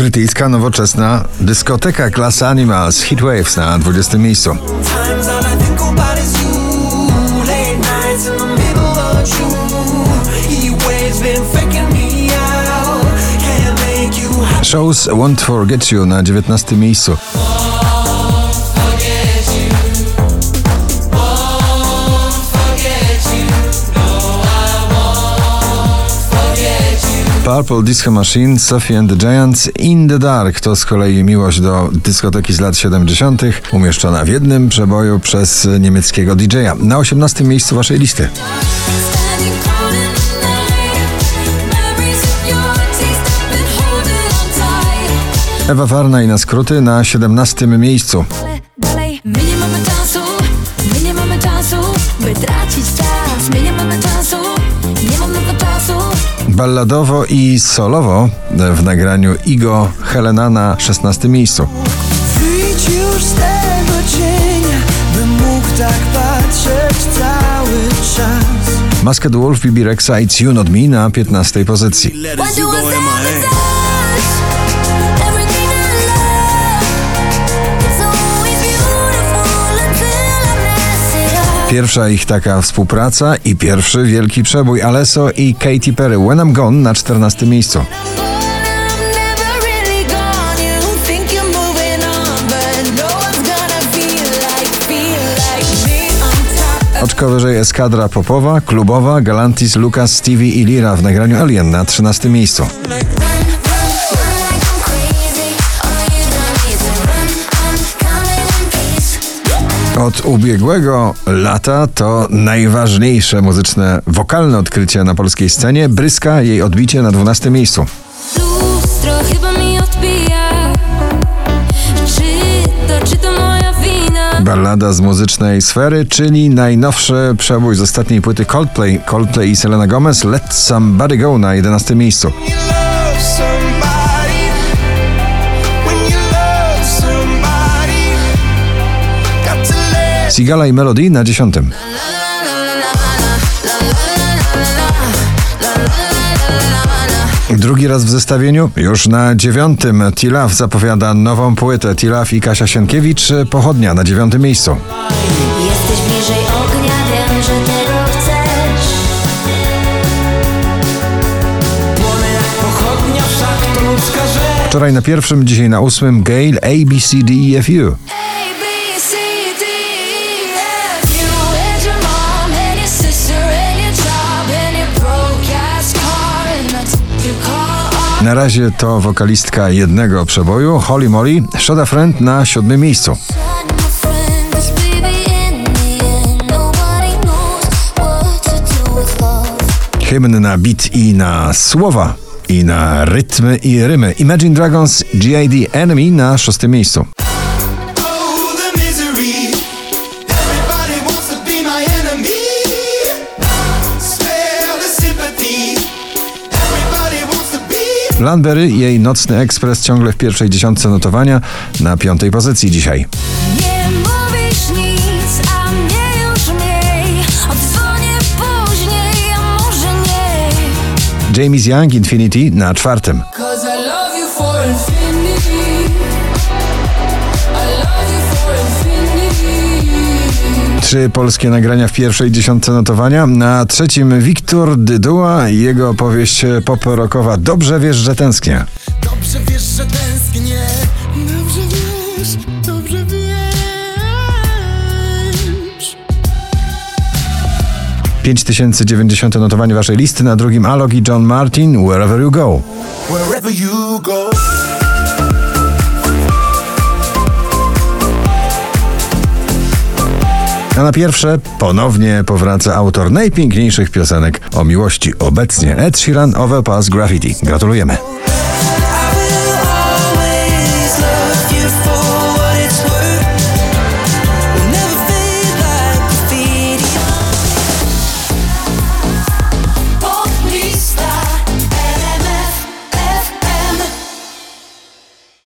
Brytyjska nowoczesna dyskoteka Class Animals Heatwaves na 20 miejscu. Shows Won't Forget You na 19 miejscu. Purple Disco Machine, Sophie and the Giants, In the Dark to z kolei miłość do dyskoteki z lat 70., umieszczona w jednym przeboju przez niemieckiego DJ-a. Na 18 miejscu waszej listy. Ewa Warna i na skróty na 17 miejscu. My nie mamy czasu, my nie mamy czasu, by tracić czas. My nie mamy czasu, nie mam czasu. Balladowo i solowo w nagraniu Igo Helena na 16 miejscu. Wyjdź już z tego cienia, bym mógł tak patrzeć cały czas. Masked Wolf, Bibi Rexa It's You Not Me na 15 pozycji. Pierwsza ich taka współpraca i pierwszy wielki przebój Alesso i Katy Perry When I'm Gone na 14 miejscu. Oczko wyżej eskadra popowa, klubowa, Galantis, Lucas, Stevie i Lira w nagraniu Alien na 13 miejscu. Od ubiegłego lata to najważniejsze muzyczne, wokalne odkrycie na polskiej scenie. Bryska, jej odbicie na 12 miejscu. Lustro chyba mi odbija. Czy to, czy to moja wina? Ballada z muzycznej sfery, czyli najnowszy przebój z ostatniej płyty Coldplay. Coldplay i Selena Gomez Let Somebody Go na 11 miejscu. Sigala i Melody na 10. Drugi raz w zestawieniu, już na dziewiątym Tilaf zapowiada nową płytę. Tilaf i Kasia Sienkiewicz, pochodnia na dziewiątym miejscu. Jesteś bliżej ognia, wiem, że tego chcesz. płonę jak pochodnia, wszak to ludzka rzecz. Wczoraj na pierwszym, dzisiaj na ósmym Gail A, Na razie to wokalistka jednego przeboju, Holly Molly, Shoda Friend na siódmym miejscu. Hymn na beat i na słowa, i na rytmy i rymy. Imagine Dragons GID Enemy na szóstym miejscu. Landberry i jej Nocny Ekspres ciągle w pierwszej dziesiątce notowania na piątej pozycji dzisiaj. James Young Infinity na czwartym. Trzy polskie nagrania w pierwszej dziesiątce notowania. Na trzecim Wiktor Dyduła i jego opowieść pop-rockowa Dobrze wiesz, że tęsknię. Dobrze wiesz, że tęsknię. Dobrze wiesz, dobrze wiesz. 5090 notowanie waszej listy. Na drugim Alok i John Martin Wherever You Go. Wherever you go. A na pierwsze ponownie powraca autor najpiękniejszych piosenek o miłości obecnie Ed Sheeran Overpass Graffiti. Gratulujemy.